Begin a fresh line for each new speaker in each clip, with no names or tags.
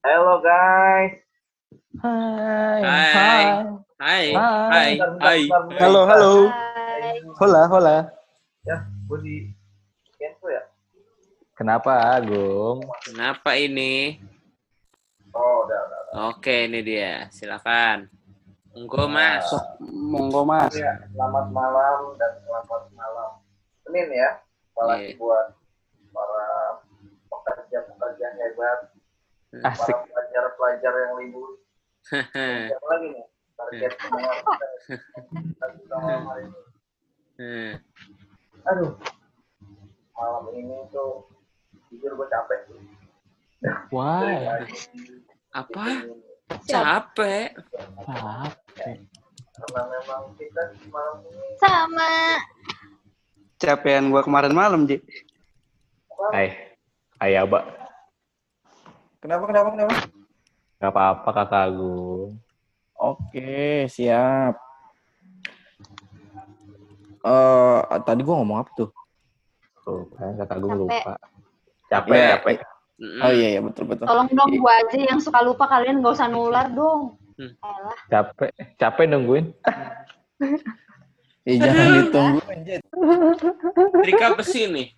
Halo guys.
Hai.
Hai. Hai. Hai. Hai.
Halo, halo. Hola, hola.
Ya, gue di cancel ya.
Kenapa, Agung?
Kenapa ini?
Oh, udah, udah.
Oke, ini dia. Silakan. Monggo, Mas.
Monggo, Mas.
Ya, selamat malam dan selamat malam. Senin ya, apalagi
Iya.
buat para pekerja-pekerja hebat,
Asik.
para pelajar-pelajar yang libur. Siapa lagi nih? Target.
Hmm.
Aduh, malam ini tuh jujur gue capek sih.
Why?
Apa? Capek.
Karena memang kita malam ini
Sama.
Capean gua kemarin malam, Ji.
Hai. Hai, Aba.
Kenapa, kenapa, kenapa?
Gak apa-apa, Kakak Agung.
Oke, siap. Eh, tadi gua ngomong apa tuh?
Tuh, kan Kakak Agung
Capek.
lupa. Capek,
Iya.
capek.
Mm-mm.
Oh iya, iya betul betul.
Tolong dong gua aja yang suka lupa kalian gak usah nular dong.
Hmm.
Capek. Capek nungguin.
Eh, jangan ditunggu.
Trika besi nih.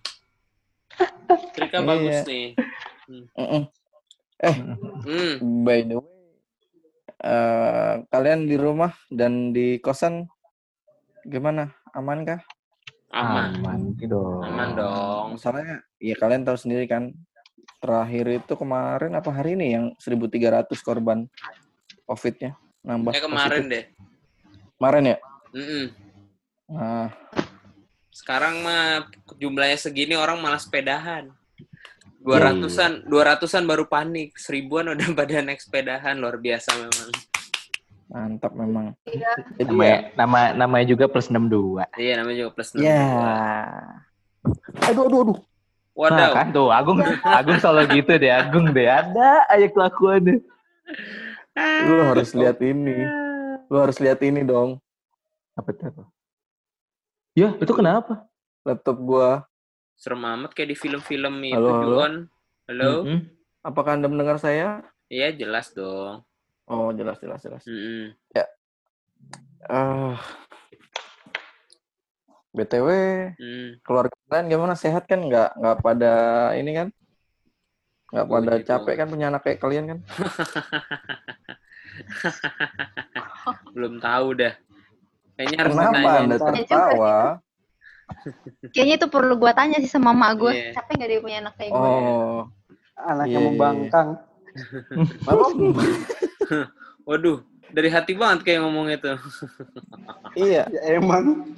Trika
Iya.
bagus nih.
Mm-mm.
Hmm.
By the way, eh, kalian di rumah dan di kosan gimana? Aman kah?
Aman.
Aman dong.
Aman dong.
Masalahnya, ya kalian tahu sendiri kan, terakhir itu kemarin apa hari ini yang 1.300 korban COVID-nya nambah.
Kayak kemarin
positif.
deh.
Kemarin ya?
Mm-mm.
Nah,
Sekarang mah jumlahnya segini orang malah sepedahan. Dua ratusan, dua ratusan baru panik, seribuan udah pada naik sepedahan luar biasa memang.
mantap memang.
Iya.
Ya,
Namanya, nama, namanya juga plus 62.
Iya namanya juga plus
ya.
62.
Aduh, aduh, aduh.
Nah,
Wadaw.
kan tuh, Agung, Agung selalu gitu deh. Agung deh. Ada aja kelakuannya.
Lu harus lihat ini. Lu harus lihat ini dong.
Apa itu? Ya, itu kenapa?
Laptop gua.
Serem amat kayak di film-film itu,
Halo, halo.
Juon. Halo?
Mm-mm.
Apakah Anda mendengar saya?
Iya jelas dong.
Oh, jelas, jelas, jelas.
Mm-mm.
Ah. BTW,
Mm.
keluarga kalian gimana? Sehat kan? Nggak, nggak pada ini kan? Nggak pada
gitu.
capek kan punya anak kayak kalian kan?
Belum tahu dah. Kayaknya harus
Kenapa. Anda tertawa?
Kayaknya itu perlu gua tanya sih sama mak gue.
Iya.
Capek gak dia punya anak kayak gue?
Oh,
Anaknya
Iya, iya,
membangkang.
Waduh, dari hati banget kayak ngomong itu.
iya.
Ya emang.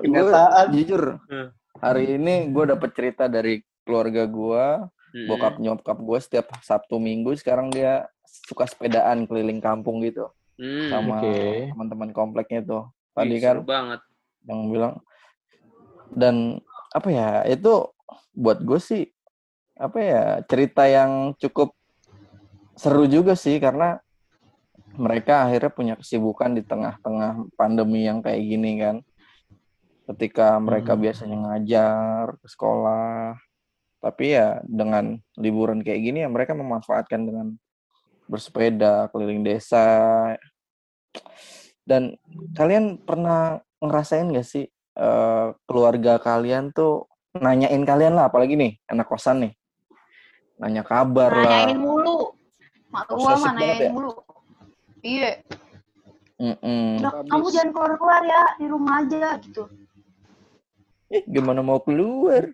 Kenyataan.
jujur,
Hmm.
hari ini gue dapet cerita dari keluarga gua
Mm-mm.
bokap nyokap gue setiap Sabtu Minggu sekarang dia suka sepedaan keliling kampung gitu
Mm.
sama
Oke.
teman-teman kompleknya tuh tadi
seru
kan
banget.
yang bilang dan apa ya itu buat gue sih apa ya cerita yang cukup seru juga sih karena mereka akhirnya punya kesibukan di tengah-tengah pandemi yang kayak gini kan ketika mereka
Hmm.
biasanya ngajar ke sekolah tapi ya dengan liburan kayak gini ya mereka memanfaatkan dengan bersepeda keliling desa dan kalian pernah ngerasain gak sih eh, keluarga kalian tuh nanyain kalian lah apalagi nih anak kosan nih nanya kabar
Nanyain
lah
mulu. Mak gua
Posesif
mah nanyain
ya?
mulu. Iya.
Mm-mm.
Udah, kamu jangan keluar-keluar ya, di rumah aja gitu.
Ih, gimana mau keluar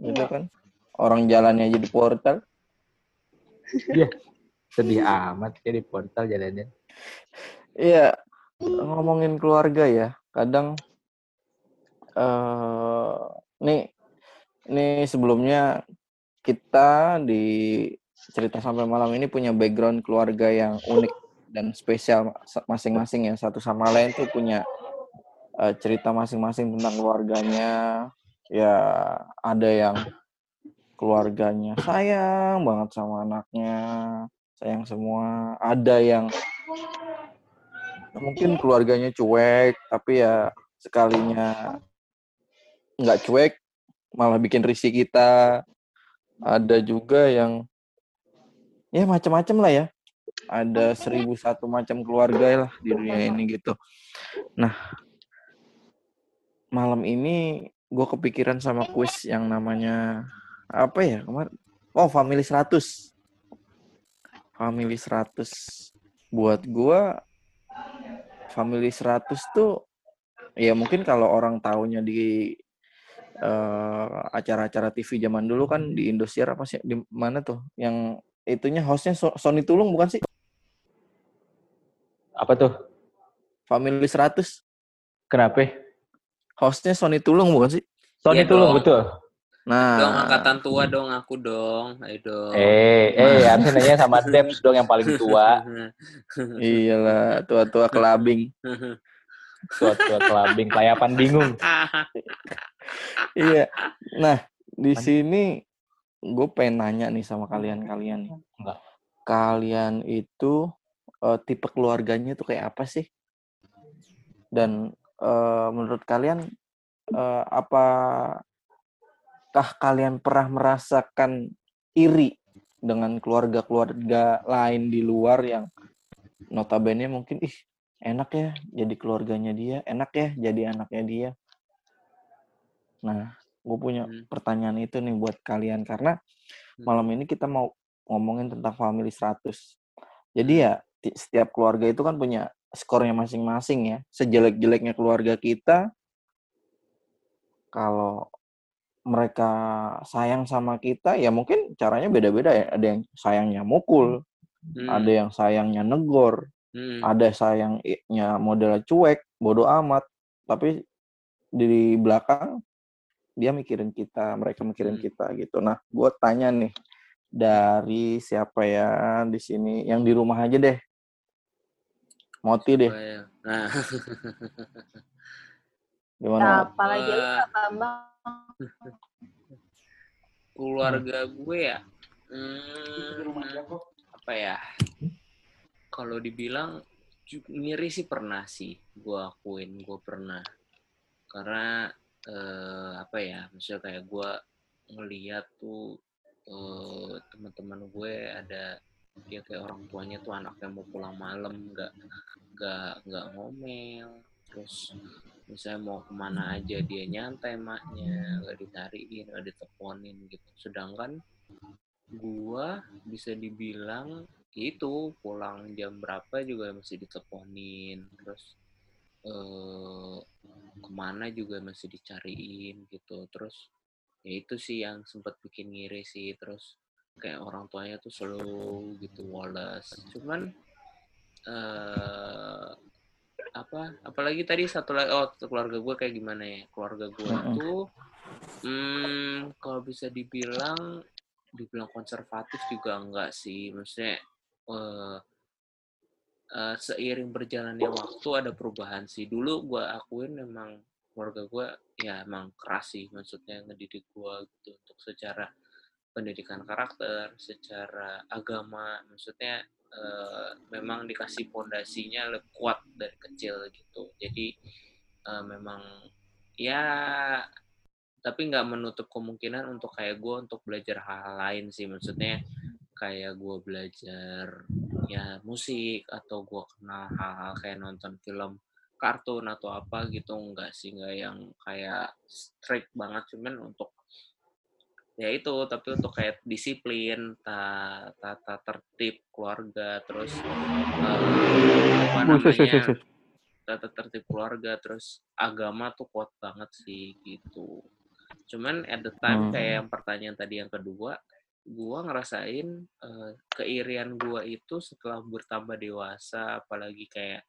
gitu
Iya.
kan orang jalannya aja di portal
Sedih amat ya di portal jalannya.
Iya, ngomongin keluarga ya, kadang eh nih nih sebelumnya kita di cerita sampai malam ini punya background keluarga yang unik dan spesial ma- masing-masing ya. Satu sama lain tuh punya eh, cerita masing-masing tentang keluarganya. Ya ada yang keluarganya sayang banget sama anaknya sayang semua. Ada yang mungkin keluarganya cuek tapi ya sekalinya nggak cuek malah bikin risih kita ada juga yang ya macam-macam lah ya. Ada seribu satu macam keluarga lah di dunia ini gitu. Nah, malam ini gue kepikiran sama kuis yang namanya apa ya kemarin? Oh, Family 100. Family 100. Buat gue Family 100 tuh ya mungkin kalau orang taunya di eh, acara-acara TV zaman dulu kan di Indosiar apa sih di mana tuh yang itunya hostnya So- Sony Tulung bukan sih
Apa tuh?
Family 100
Kenapa?
hostnya Sony Tulung bukan sih
Sony
Iya
Tulung betul.
Nah
Dong angkatan tua dong aku dong. Ayo dong.
Eh, eh, harusnya nanya sama Debs dong yang paling tua.
iyalah tua-tua kelabing
Tua-tua kelabing, layapan bingung.
iya nah di sini gue pengen nanya nih sama kalian-kalian nih.
Enggak.
kalian itu eh, tipe keluarganya tuh kayak apa sih dan eh, menurut kalian eh, apakah kalian pernah merasakan iri dengan keluarga-keluarga lain di luar yang notabene mungkin ih enak ya jadi keluarganya dia enak ya jadi anaknya dia. Nah gue punya
Hmm.
pertanyaan itu nih buat kalian karena malam ini kita mau ngomongin tentang family 100 jadi ya ti- setiap keluarga itu kan punya skornya masing-masing ya. Sejelek-jeleknya keluarga kita kalau mereka sayang sama kita ya mungkin caranya beda-beda ya ada yang sayangnya mukul
Hmm,
ada yang sayangnya negor
hmm.
ada sayangnya model cuek bodoh amat tapi di belakang dia mikirin kita mereka mikirin
Hmm.
kita gitu nah gue tanya nih dari siapa ya di sini yang di rumah aja deh Moti deh
iya. Nah,
gimana Mot?
apalagi
Wah. Keluarga gue ya. Hmm, apa ya? Kalau dibilang ngiri sih pernah sih, gue akuin gue pernah. Karena eh, apa ya? Misalnya kayak gue ngeliat tuh eh, teman-teman gue ada dia kayak orang tuanya tuh anaknya mau pulang malam nggak nggak nggak ngomel terus misalnya mau ke mana aja dia nyantai maknya. Nggak ditariin nggak diteleponin gitu. Sedangkan gua bisa dibilang itu pulang jam berapa juga masih diteleponin. Terus eh ke mana juga masih dicariin gitu. Terus ya itu sih yang sempat bikin ngiri sih. Terus kayak orang tuanya tuh slow gitu Wallace cuman eh apa apalagi tadi satu lagi oh keluarga gue kayak gimana ya? Keluarga gue
Mm-mm.
tuh hmm, kalau bisa dibilang dibilang konservatif juga enggak sih. Maksudnya eh eh, seiring berjalannya waktu ada perubahan sih. Dulu gue akuin memang keluarga gue ya emang keras sih maksudnya ngedidik gue gitu untuk secara pendidikan karakter secara agama. Maksudnya eh, memang dikasih pondasinya kuat dari kecil gitu. Jadi eh, memang ya tapi nggak menutup kemungkinan untuk kayak gue untuk belajar hal-hal lain sih. Maksudnya kayak gue belajar ya musik atau gue kenal hal-hal kayak nonton film kartun atau apa gitu. Enggak sih nggak yang kayak strict banget. Cuman untuk ya itu tapi untuk kayak disiplin ta- tata tertib keluarga terus eh, apa namanya tata tertib keluarga terus agama tuh kuat banget sih gitu cuman at the time
Hmm.
kayak yang pertanyaan tadi yang kedua gua ngerasain eh, keirian gua itu setelah bertambah dewasa apalagi kayak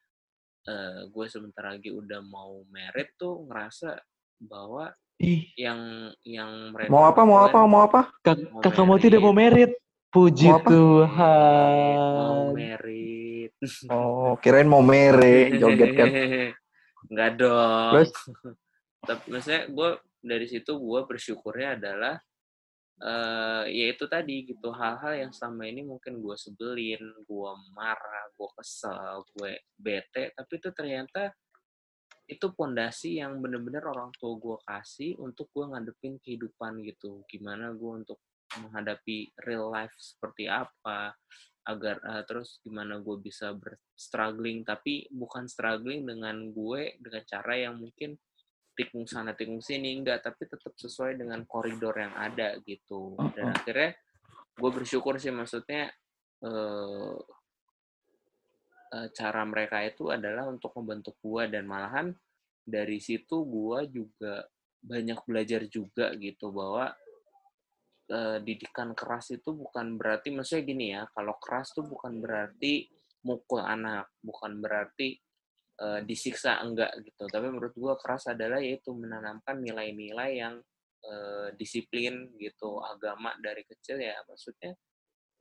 eh, gue sebentar lagi udah mau merit tuh ngerasa bahwa
Ih,
yang yang mereka
mau apa mau apa mau apa
kak-
Mau
kakak mau tidak mau merit. Puji
Mau apa?
mau
Tuhan.
merit
oh kirain mau mere joget kan
nggak dong
Terus?
tapi maksudnya gue dari situ gue bersyukurnya adalah eh ya itu tadi gitu hal-hal yang selama ini mungkin gue sebelin gue marah gue kesel gue bete tapi itu ternyata itu pondasi yang bener-bener orang tua gue kasih untuk gue ngadepin kehidupan gitu. Gimana gue untuk menghadapi real life seperti apa agar eh, terus gimana gue bisa berstruggling. Tapi bukan struggling dengan gue dengan cara yang mungkin tikung sana tikung sini enggak. Tapi tetap sesuai dengan koridor yang ada gitu. Dan akhirnya gue bersyukur sih maksudnya eh, cara mereka itu adalah untuk membentuk gue dan malahan dari situ gue juga banyak belajar juga gitu bahwa eh, didikan keras itu bukan berarti maksudnya gini ya kalau keras tuh bukan berarti mukul anak bukan berarti eh, disiksa enggak gitu. Tapi menurut gue keras adalah yaitu menanamkan nilai-nilai yang eh, disiplin gitu agama dari kecil ya. Maksudnya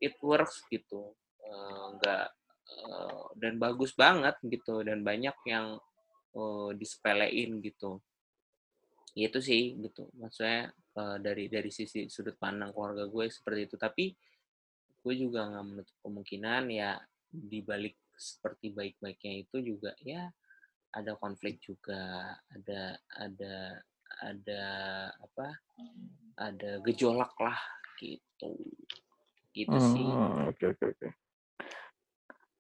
it works gitu. Eh, eh, dan bagus banget gitu dan banyak yang eh, disepelein gitu. Itu sih gitu maksudnya eh, dari dari sisi sudut pandang keluarga gue seperti itu. Tapi gue juga nggak menutup kemungkinan ya di balik seperti baik-baiknya itu juga ya ada konflik juga ada ada ada apa ada gejolak lah gitu. Gitu sih.
Hmm, Oke oke oke.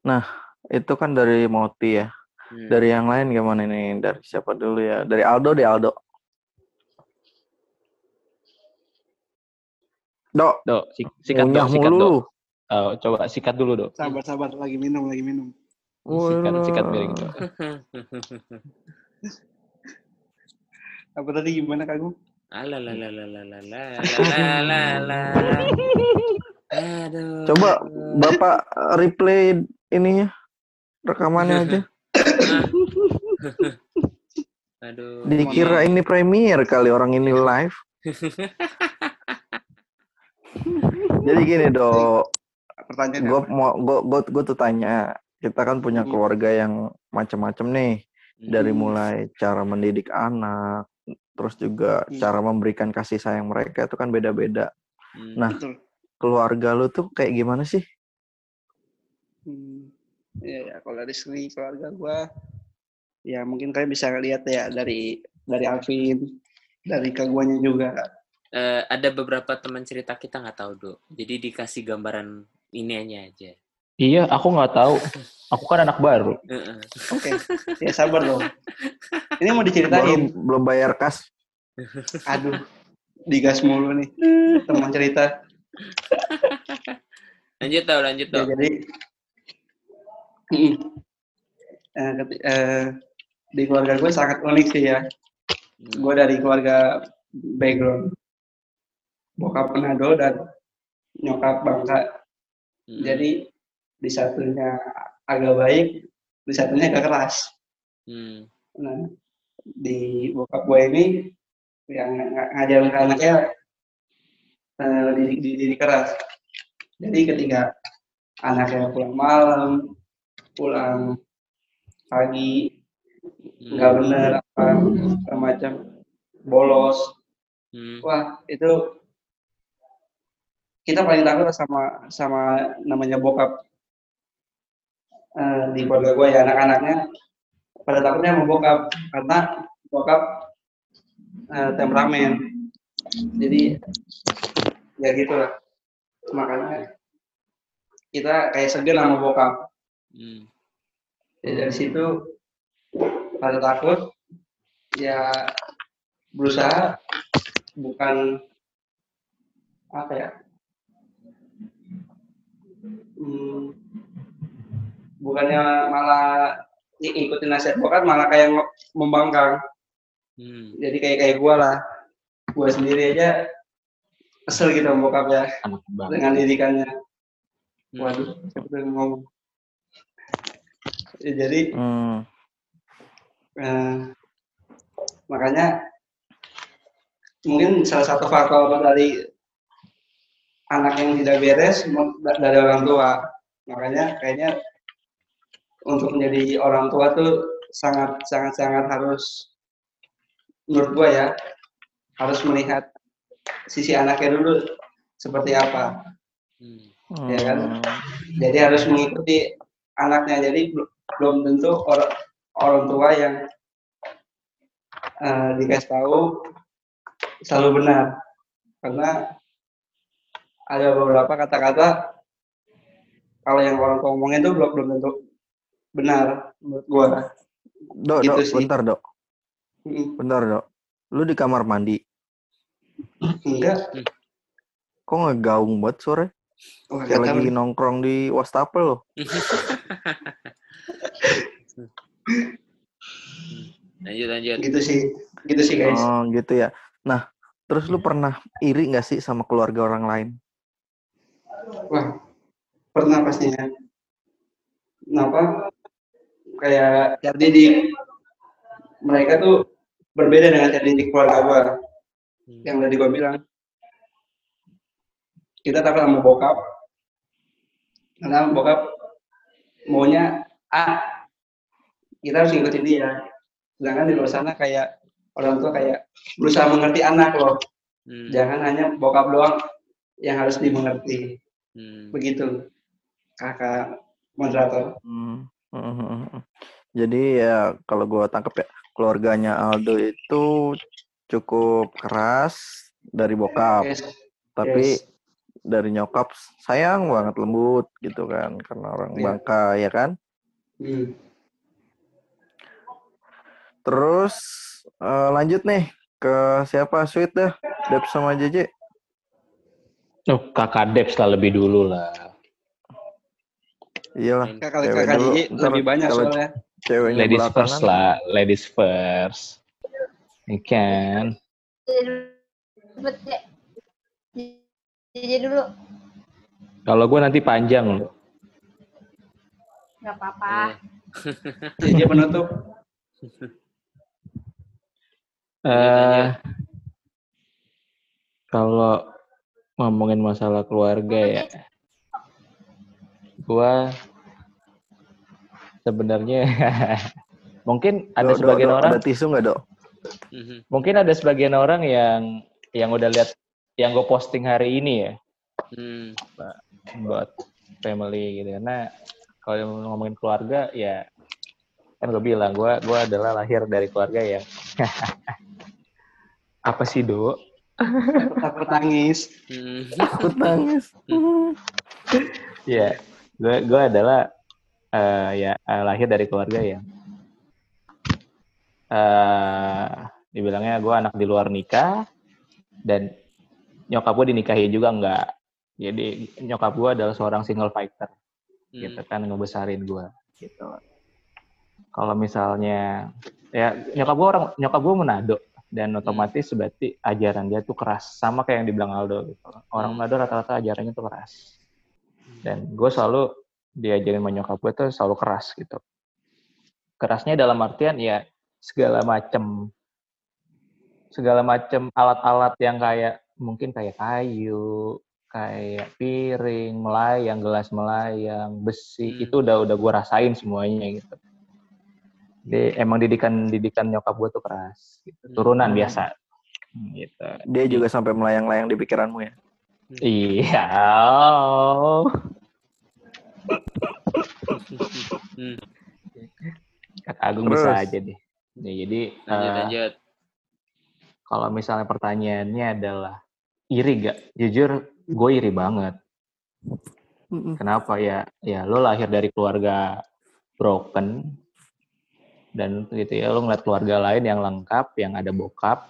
Nah itu kan dari Moti ya.
Hmm.
Dari yang lain gimana nih? Dari siapa dulu ya? Dari Aldo deh Aldo. Dok,
Dok, sik- sikat dok, sikat
mulu.
dok. Oh, coba sikat dulu dok.
Sabar, sabar. Lagi minum, lagi minum.
Sikat, sikat
Walah.
miring dok.
Apa tadi gimana.
Aduh.
Coba Bapak replay ininya rekamannya aja.
Aduh.
Dikira ini premier kali orang ini live. Jadi gini dok,
Pertanyaan
gue
apa?
mau gue gue gue tuh tanya, kita kan punya
Hmm.
keluarga yang macam-macam nih, dari
Hmm.
mulai cara mendidik anak, terus juga
Hmm.
cara memberikan kasih sayang mereka itu kan beda-beda.
Hmm.
Nah,
Betul.
keluarga lu tuh kayak gimana sih?
Hmm. Ya, ya, kalau dari segi keluarga gua, ya mungkin kalian bisa lihat ya dari dari Alvin, dari keguanya juga.
Eh, ada beberapa teman cerita kita nggak tahu dok. Jadi dikasih gambaran ininya aja.
Iya, aku nggak tahu. Aku kan anak baru.
Heeh.
Oke, ya sabar dong. Ini mau
Belum
diceritain.
belum bayar kas.
Aduh, digas mulu nih teman cerita.
Lanjut dok, lanjut
Ya,
dok.
jadi Eh, eh, di keluarga gue sangat unik sih ya.
Hmm.
Gue dari keluarga background bokap Manado dan nyokap Bangka.
Hmm.
Jadi di satunya agak baik, di satunya agak keras.
Hmm.
Nah, di bokap gue ini yang ng- ngajarin ke anaknya eh, dididik, dididik keras. Jadi ketika anaknya pulang malam, pulang pagi,
Hmm.
nggak bener apa segala macam, bolos,
Hmm.
wah itu kita paling takut sama sama namanya bokap. Eh, di keluarga gue ya anak-anaknya. Pada takutnya sama bokap karena bokap eh, temperamen. Jadi ya gitu lah makanya kita kayak segan sama bokap
Hmm.
Ya, dari situ pada takut ya berusaha bukan apa ya hmm, bukannya malah ng- ngikutin nasihat bokap malah kayak membangkang
Hmm.
jadi kayak kayak gua lah gua sendiri aja kesel gitu sama bokap ya dengan didikannya
Hmm.
waduh yang ngomong Ya, jadi
Hmm.
Eh, makanya mungkin salah satu faktor dari anak yang tidak beres dari orang tua. Makanya kayaknya untuk menjadi orang tua tuh sangat sangat sangat harus menurut gua ya harus melihat sisi anaknya dulu seperti apa.
Hmm.
Ya kan?
Hmm.
Jadi harus mengikuti anaknya. Jadi belum tentu orang orang tua yang eh, dikasih tahu selalu benar karena ada beberapa kata-kata kalau yang orang tua ngomongin tuh belum belum tentu benar menurut gua.
Dok,
Gitu
dok,
sih.
bentar, dok. Bentar, dok. Lu di kamar mandi.
Enggak.
Kok ngegaung banget sore?
Wah,
Kayak
nggak tahu.
lagi nongkrong di wastafel loh.
lanjut lanjut
Gitu sih. Gitu sih guys.
Oh, gitu ya. Nah, terus lu pernah iri nggak sih sama keluarga orang lain?
Wah, pernah pastinya. Kenapa? Kayak cara didik mereka tuh berbeda dengan cara didik keluarga gua.
Hmm.
Yang tadi gua bilang. Kita takut sama bokap. Karena bokap maunya A. Kita harus ngikutin dia. Sedangkan di luar sana kayak orang tua kayak berusaha mengerti anak loh.
Hmm.
Jangan hanya bokap doang yang harus dimengerti.
Hmm.
Begitu, kakak moderator.
Hmm. hmm, hmm, hmm. Jadi ya kalau gua tangkap ya keluarganya Aldo itu cukup keras dari bokap,
Yes,
tapi
yes.
Dari nyokap sayang banget lembut gitu kan karena orang
Iya.
Bangka ya kan.
Hmm.
Terus eh, lanjut nih ke siapa Sweet dah, Dep sama JJ.
Oh, kakak Debs lah lebih dulu lah.
Iyalah,
Kakak
Cewek
kakak
dulu,
Jiji
ntar
lebih banyak soalnya.
ceweknya
Ladies
belakangan.
first lah, ladies first. Ya kan?
Jadi dulu.
Kalau gue nanti panjang loh.
Gak apa-apa.
Jiji penutup.
Eh, kalau ngomongin masalah keluarga ya, gua sebenarnya mungkin ada
dok,
sebagian
dok,
orang,
ada tisu nggak dok?
Mhm.
mungkin ada sebagian orang yang yang udah lihat yang gue posting hari ini ya
Hmm.
buat family gitu karena kalau ngomongin keluarga ya kan gue bilang gue gua adalah lahir dari keluarga yang apa sih do
Takut nangis.
Hmm.
Takut nangis.
Ya, gue gue adalah eh, ya eh, lahir dari keluarga yang eh dibilangnya gue anak di luar nikah dan nyokap gue dinikahi juga enggak. Jadi nyokap gue adalah seorang single fighter
Hmm.
gitu kan ngebesarin gue gitu. Kalau misalnya ya nyokap gue orang nyokap gue Manado dan otomatis berarti ajaran dia tuh keras sama kayak yang dibilang Aldo gitu. Orang
Hmm.
Manado rata-rata ajarannya tuh keras dan gue selalu diajarin sama nyokap gue tuh selalu keras gitu kerasnya dalam artian ya segala macem segala macem alat-alat yang kayak mungkin kayak kayu kayak piring melayang gelas melayang besi
Hmm.
itu udah udah gue rasain semuanya gitu jadi emang didikan didikan nyokap gue tuh keras gitu. turunan
Hmm.
biasa gitu
Dia juga sampai melayang-layang di pikiranmu ya.
iya
Hmm.
Kakak Agung
Terus?
bisa aja deh. Nih, jadi
Lanjut
eh,
lanjut.
kalau misalnya pertanyaannya adalah iri gak? Jujur, gue iri banget. Kenapa ya? Ya lo lahir dari keluarga broken dan gitu ya lo ngeliat keluarga lain yang lengkap, yang ada bokap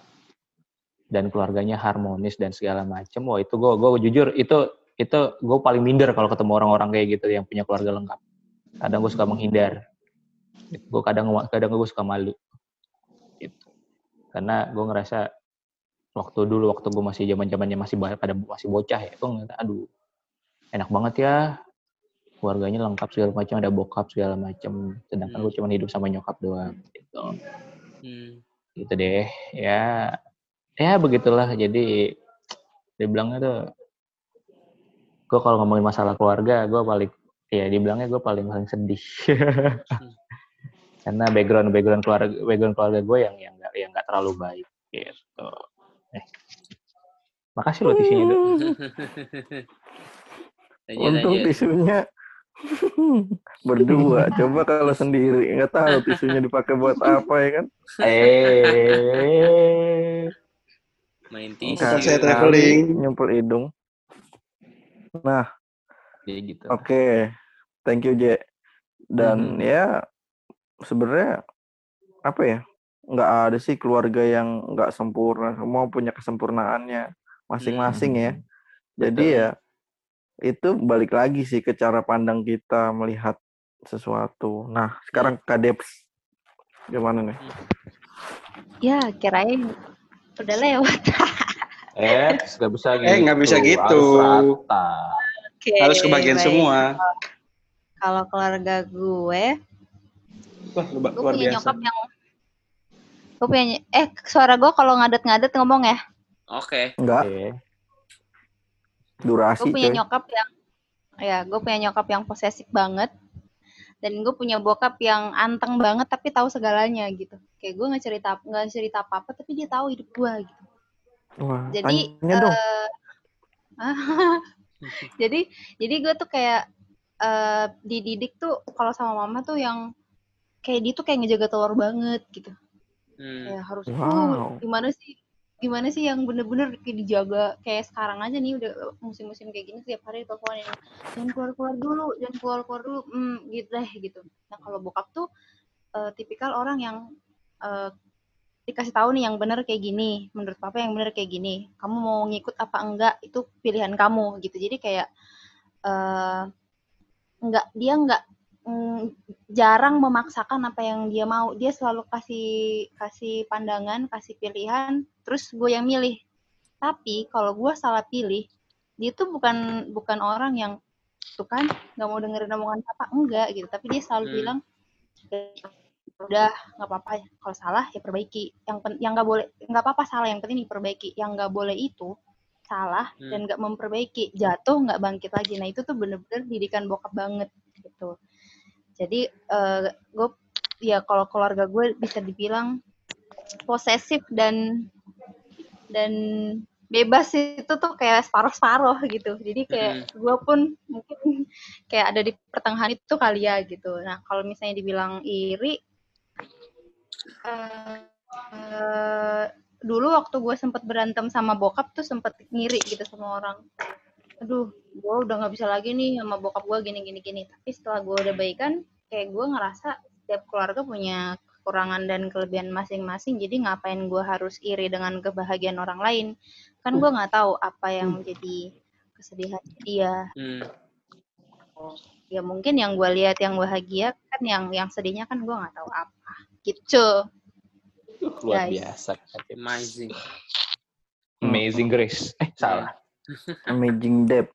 dan keluarganya harmonis dan segala macem. Wah itu gue, gue jujur itu itu gue paling minder kalau ketemu orang-orang kayak gitu yang punya keluarga lengkap. Kadang gue suka menghindar. Gue kadang kadang gue suka malu. Gitu. Karena gue ngerasa waktu dulu waktu gue masih zaman zamannya masih pada masih bocah ya, gue ngeliat aduh enak banget ya keluarganya lengkap segala macam ada bokap segala macam sedangkan
Hmm.
gue cuma hidup sama nyokap doang gitu
Hmm.
gitu deh ya ya begitulah jadi dibilangnya tuh gue kalau ngomongin masalah keluarga gue paling ya dibilangnya gue paling paling sedih karena background background keluarga background keluarga gue yang yang nggak yang nggak terlalu baik gitu eh. makasih loh tisinya Dok.
Untung
lanjut.
tisunya berdua. Coba kalau sendiri nggak tahu tisunya dipakai buat apa ya kan?
eh
Main tisu.
saya traveling.
Nyempel hidung. Nah,
Jadi gitu.
Oke, thank you J. Dan
Mhm.
ya sebenarnya apa ya? Nggak ada sih keluarga yang nggak sempurna. Semua punya kesempurnaannya masing-masing ya. Jadi
Betul.
ya itu balik lagi sih ke cara pandang kita melihat sesuatu. Nah, sekarang Kak Deps gimana nih?
Ya, kirain udah lewat.
Eh, nggak bisa gitu.
Eh, nggak bisa gitu.
Harus rata.
Oke,
Harus kebagian
baik.
semua.
Kalau keluarga gue,
Wah,
gue
luar
punya
biasa.
nyokap yang gue punya ny- eh suara gue kalau ngadet-ngadet ngomong ya.
Oke.
Enggak,
Oke.
durasi
Gue punya nyokap yang ya, gue punya nyokap yang posesif banget. Dan gue punya bokap yang anteng banget tapi tahu segalanya gitu. Kayak gue nggak cerita nggak cerita apa-apa tapi dia tahu hidup gue gitu.
Wah,
Jadi
tanya dong.
eh, jadi jadi gue tuh kayak eh, dididik tuh kalau sama mama tuh yang kayak dia tuh kayak ngejaga telur banget gitu.
Hmm.
Kayak harus
Wow.
"Uh, gimana sih gimana sih yang bener-bener kayak dijaga kayak sekarang aja nih udah musim-musim kayak gini tiap hari teleponin jangan keluar-keluar dulu jangan keluar-keluar dulu. Hmm, gitu deh gitu. Nah kalau bokap tuh eh, tipikal orang yang eh, dikasih tahu nih yang bener kayak gini menurut papa yang bener kayak gini kamu mau ngikut apa enggak itu pilihan kamu. Gitu. Jadi kayak eh enggak dia enggak mm, jarang memaksakan apa yang dia mau. Dia selalu kasih kasih pandangan kasih pilihan terus gue yang milih. Tapi kalau gue salah pilih dia tuh bukan bukan orang yang tuh kan nggak mau dengerin omongan apa enggak gitu. Tapi dia selalu
Hmm.
bilang udah nggak apa-apa kalau salah ya perbaiki. Yang pen- yang nggak boleh nggak apa-apa salah yang penting diperbaiki. Yang nggak boleh itu salah
Hmm.
dan nggak memperbaiki. Jatuh nggak bangkit lagi. Nah itu tuh bener-bener didikan bokap banget gitu jadi gue ya kalau keluarga gue bisa dibilang posesif dan dan bebas itu tuh kayak separuh-separuh gitu. Jadi kayak gue pun mungkin kayak ada di pertengahan itu kali ya gitu. Nah kalau misalnya dibilang iri eh, eh, dulu waktu gue sempet berantem sama bokap tuh sempet ngiri gitu sama orang. Aduh gue udah nggak bisa lagi nih sama bokap gue gini gini gini tapi setelah gue udah baikan kayak gue ngerasa setiap keluarga punya kekurangan dan kelebihan masing-masing jadi ngapain gue harus iri dengan kebahagiaan orang lain kan gue nggak tahu apa yang menjadi kesedihan dia
Hmm.
ya mungkin yang gue lihat yang bahagia kan yang yang sedihnya kan gue nggak tahu apa gitu
Luar
Guys.
biasa.
Amazing.
Amazing Grace. Eh, salah.
Amazing Depth.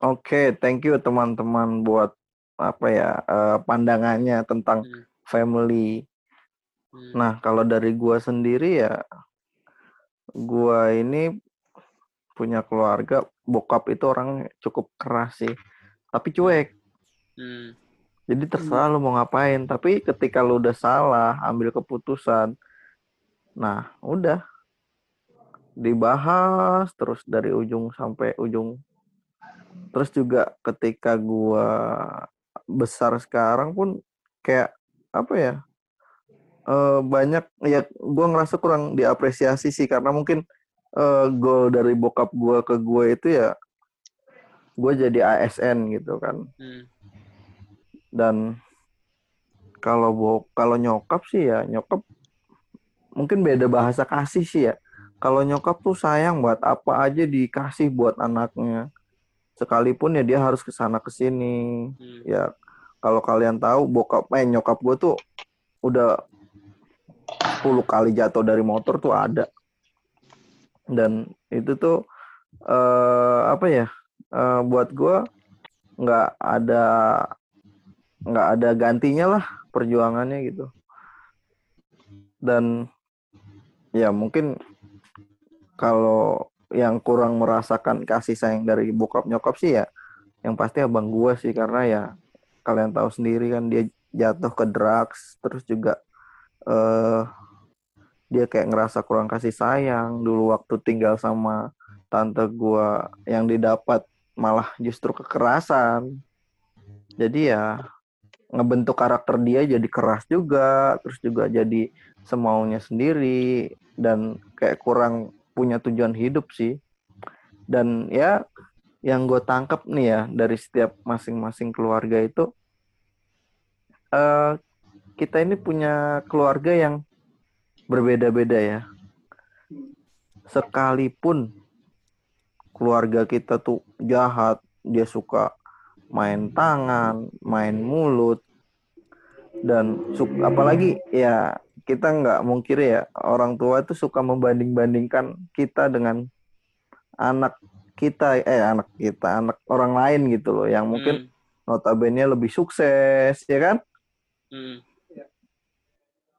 Oke, thank you teman-teman buat apa ya eh, pandangannya tentang
Hmm.
family.
Hmm.
Nah, kalau dari gua sendiri ya, gua ini punya keluarga, bokap itu orang cukup keras sih, tapi cuek.
Hmm.
Jadi terserah lu mau ngapain, tapi ketika lu udah salah, ambil keputusan, nah udah dibahas terus dari ujung sampai ujung. Terus juga ketika gua besar sekarang pun kayak apa ya? eh, banyak ya gua ngerasa kurang diapresiasi sih karena mungkin eh, goal dari bokap gua ke gue itu ya gue jadi ASN gitu kan
Hmm.
dan kalau bo kalau nyokap sih ya nyokap mungkin beda bahasa kasih sih ya kalau nyokap tuh sayang buat apa aja dikasih buat anaknya sekalipun ya dia harus ke sana ke sini
Hmm.
ya kalau kalian tahu bokap eh nyokap gue tuh udah 10 kali jatuh dari motor tuh ada. Dan itu tuh eh apa ya eh, buat gue nggak ada nggak ada gantinya lah perjuangannya gitu. Dan ya mungkin kalau yang kurang merasakan kasih sayang dari bokap nyokap sih ya yang pasti abang gua sih karena ya kalian tahu sendiri kan dia jatuh ke drugs terus juga eh dia kayak ngerasa kurang kasih sayang. Dulu waktu tinggal sama tante gua yang didapat malah justru kekerasan. Jadi ya ngebentuk karakter dia jadi keras juga terus juga jadi semaunya sendiri dan kayak kurang punya tujuan hidup sih. Dan ya yang gue tangkap nih ya dari setiap masing-masing keluarga itu eh kita ini punya keluarga yang berbeda-beda ya. Sekalipun keluarga kita tuh jahat dia suka main tangan main mulut dan su- apalagi ya kita nggak mungkin ya orang tua itu suka membanding-bandingkan kita dengan anak kita eh anak kita anak orang lain gitu loh yang mungkin notabene lebih sukses ya kan?
Hmm.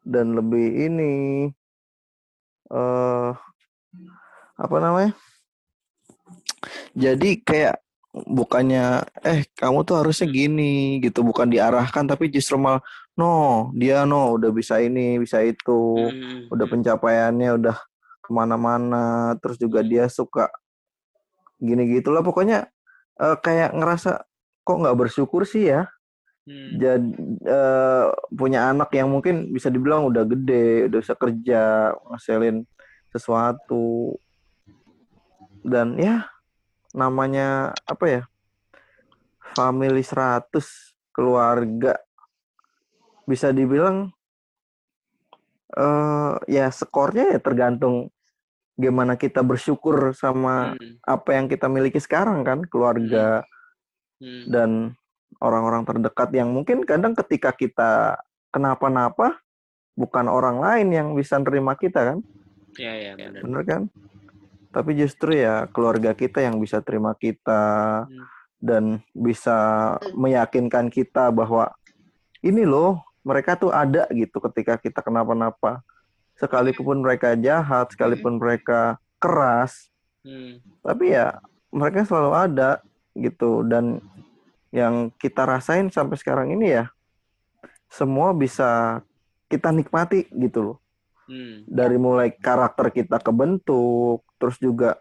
dan lebih ini eh apa namanya? Jadi kayak bukannya eh kamu tuh harusnya gini gitu. Bukan diarahkan tapi justru malah no dia no udah bisa ini bisa itu.
Hmm.
udah pencapaiannya udah ke mana-mana terus juga dia suka gini gitulah pokoknya eh, kayak ngerasa kok nggak bersyukur sih ya?
Hmm.
jadi eh, punya anak yang mungkin bisa dibilang udah gede udah bisa kerja ngasilin sesuatu. Dan ya namanya apa ya family 100 keluarga bisa dibilang eh ya skornya ya tergantung gimana kita bersyukur sama
Hmm.
apa yang kita miliki sekarang kan keluarga
Hmm.
dan orang-orang terdekat yang mungkin kadang ketika kita kenapa-napa bukan orang lain yang bisa nerima kita kan
Ya ya benar.
bener kan tapi justru ya keluarga kita yang bisa terima kita
Hmm.
dan bisa meyakinkan kita bahwa ini loh mereka tuh ada gitu ketika kita kenapa-napa. Sekalipun mereka jahat sekalipun mereka keras
Hmm.
tapi ya mereka selalu ada gitu. Dan yang kita rasain sampai sekarang ini ya semua bisa kita nikmati gitu loh
Hmm.
dari mulai karakter kita kebentuk terus juga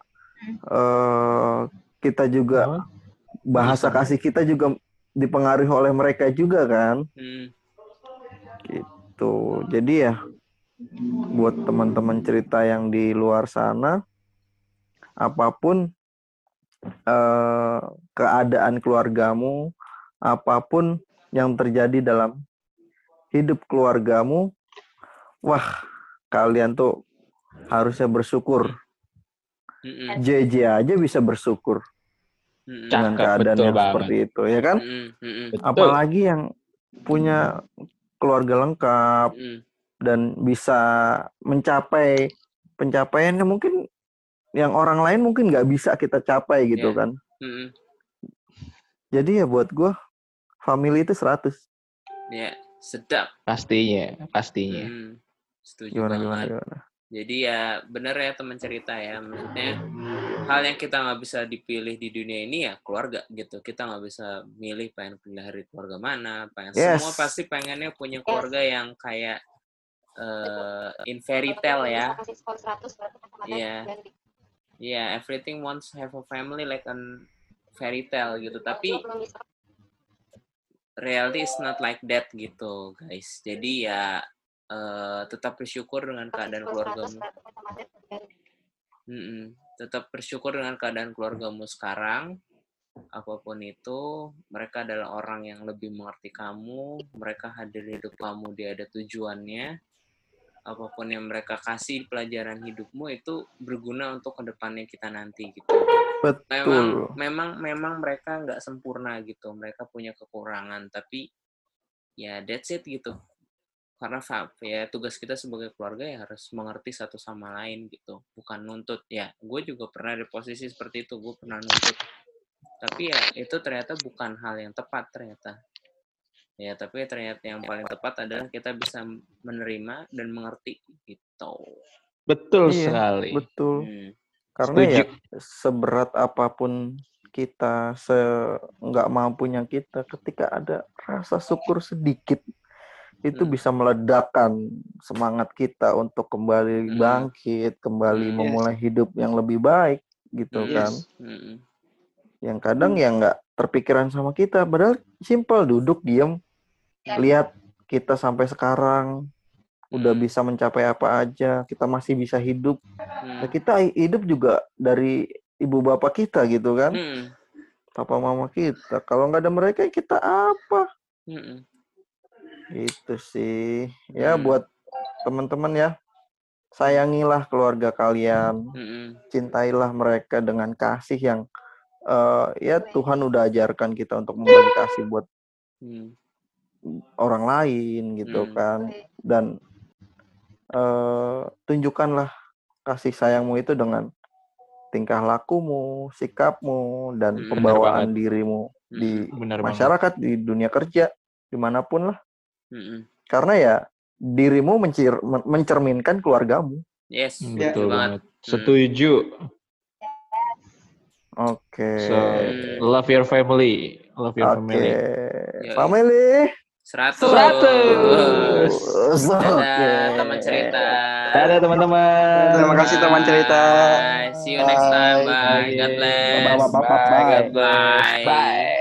eh kita juga bahasa kasih kita juga dipengaruhi oleh mereka juga kan
Hmm.
gitu jadi ya buat teman-teman cerita yang di luar sana apa pun eh, keadaan keluargamu apa pun yang terjadi dalam hidup keluargamu wah kalian tuh harusnya bersyukur
Hmm.
JJ aja bisa bersyukur
Hmm.
dengan
Cakep,
keadaan
betul
yang
banget.
seperti itu ya kan.
Betul.
apalagi yang punya keluarga lengkap
Hmm.
dan bisa mencapai pencapaian yang mungkin yang orang lain mungkin nggak bisa kita capai gitu
Iya.
kan.
Hmm.
Jadi ya buat gue family itu 100.
Ya sedap.
Pastinya, pastinya.
Hmm. Setuju
Gimana
banget.
gimana gimana.
Jadi ya bener ya teman cerita ya, maksudnya hal yang kita nggak bisa dipilih di dunia ini ya keluarga gitu. Kita nggak bisa milih pengen pindah dari keluarga mana, pengen
Yes.
semua pasti pengennya punya keluarga yang kayak eh in fairy tale ya.
Kasih skor 100 berarti kata-kata
Iya.
ganti.
Yeah, everything wants have a family like an fairy tale gitu. Tapi reality is not like that gitu, guys. Jadi ya eh, tetap bersyukur dengan keadaan
skor 100
keluargamu.
ganti.
Mm-mm. Tetap bersyukur dengan keadaan keluargamu sekarang. Apa pun itu, mereka adalah orang yang lebih mengerti kamu. Mereka hadir di hidup kamu, dia ada tujuannya. Apa pun yang mereka kasih pelajaran hidupmu itu berguna untuk ke depannya kita nanti gitu. Memang,
Betul.
memang, memang mereka nggak sempurna gitu. Mereka punya kekurangan, tapi ya that's it gitu. Karena ya tugas kita sebagai keluarga ya harus mengerti satu sama lain gitu, bukan nuntut. Ya, gue juga pernah di posisi seperti itu, gue pernah nuntut. Tapi ya itu ternyata bukan hal yang tepat ternyata. Ya, tapi ternyata yang paling tepat adalah kita bisa menerima dan mengerti gitu.
Betul
Iya,
sekali.
Betul.
Hmm.
Karena
Setuju.
ya seberat apa pun kita, se nggak mampunya kita, ketika ada rasa syukur sedikit, itu
Hmm.
bisa meledakkan semangat kita untuk kembali
Hmm.
bangkit, kembali
Hmm.
memulai hidup yang lebih baik, gitu
Hmm.
kan.
Mm-mm.
Yang kadang ya nggak terpikiran sama kita, padahal simpel duduk diem,
Ya.
lihat kita sampai sekarang udah
Hmm.
bisa mencapai apa aja, kita masih bisa hidup.
Hmm.
Nah, kita hidup juga dari ibu bapak kita gitu kan,
Mm-mm.
papa mama kita. Kalau nggak ada mereka kita apa?
Mm-mm.
Itu sih. Ya
Hmm.
buat teman-teman ya, sayangilah keluarga kalian,
Mm-mm.
cintailah mereka dengan kasih yang eh, ya Tuhan udah ajarkan kita untuk membagi kasih buat
Mm.
orang lain gitu
Hmm.
kan dan eh, tunjukkanlah kasih sayangmu itu dengan tingkah lakumu, sikapmu dan
Hmm,
pembawaan dirimu di
Benar banget.
masyarakat di dunia kerja di mana pun lah
Mm-mm.
karena ya dirimu mencir- men- mencerminkan keluargamu.
Yes,
Hmm,
Ya.
Betul
betul banget.
banget. Setuju.
Oke.
So, love your family. Love your
Oke.
family.
Yoi.
Family.
Seratus.
Seratus.
Oke.
teman cerita.
Dadah teman-teman.
Terima kasih teman cerita.
Bye. See you next time. Bye.
Bye.
God bless.
Bye. Bye. Bye.
Bye. Bye.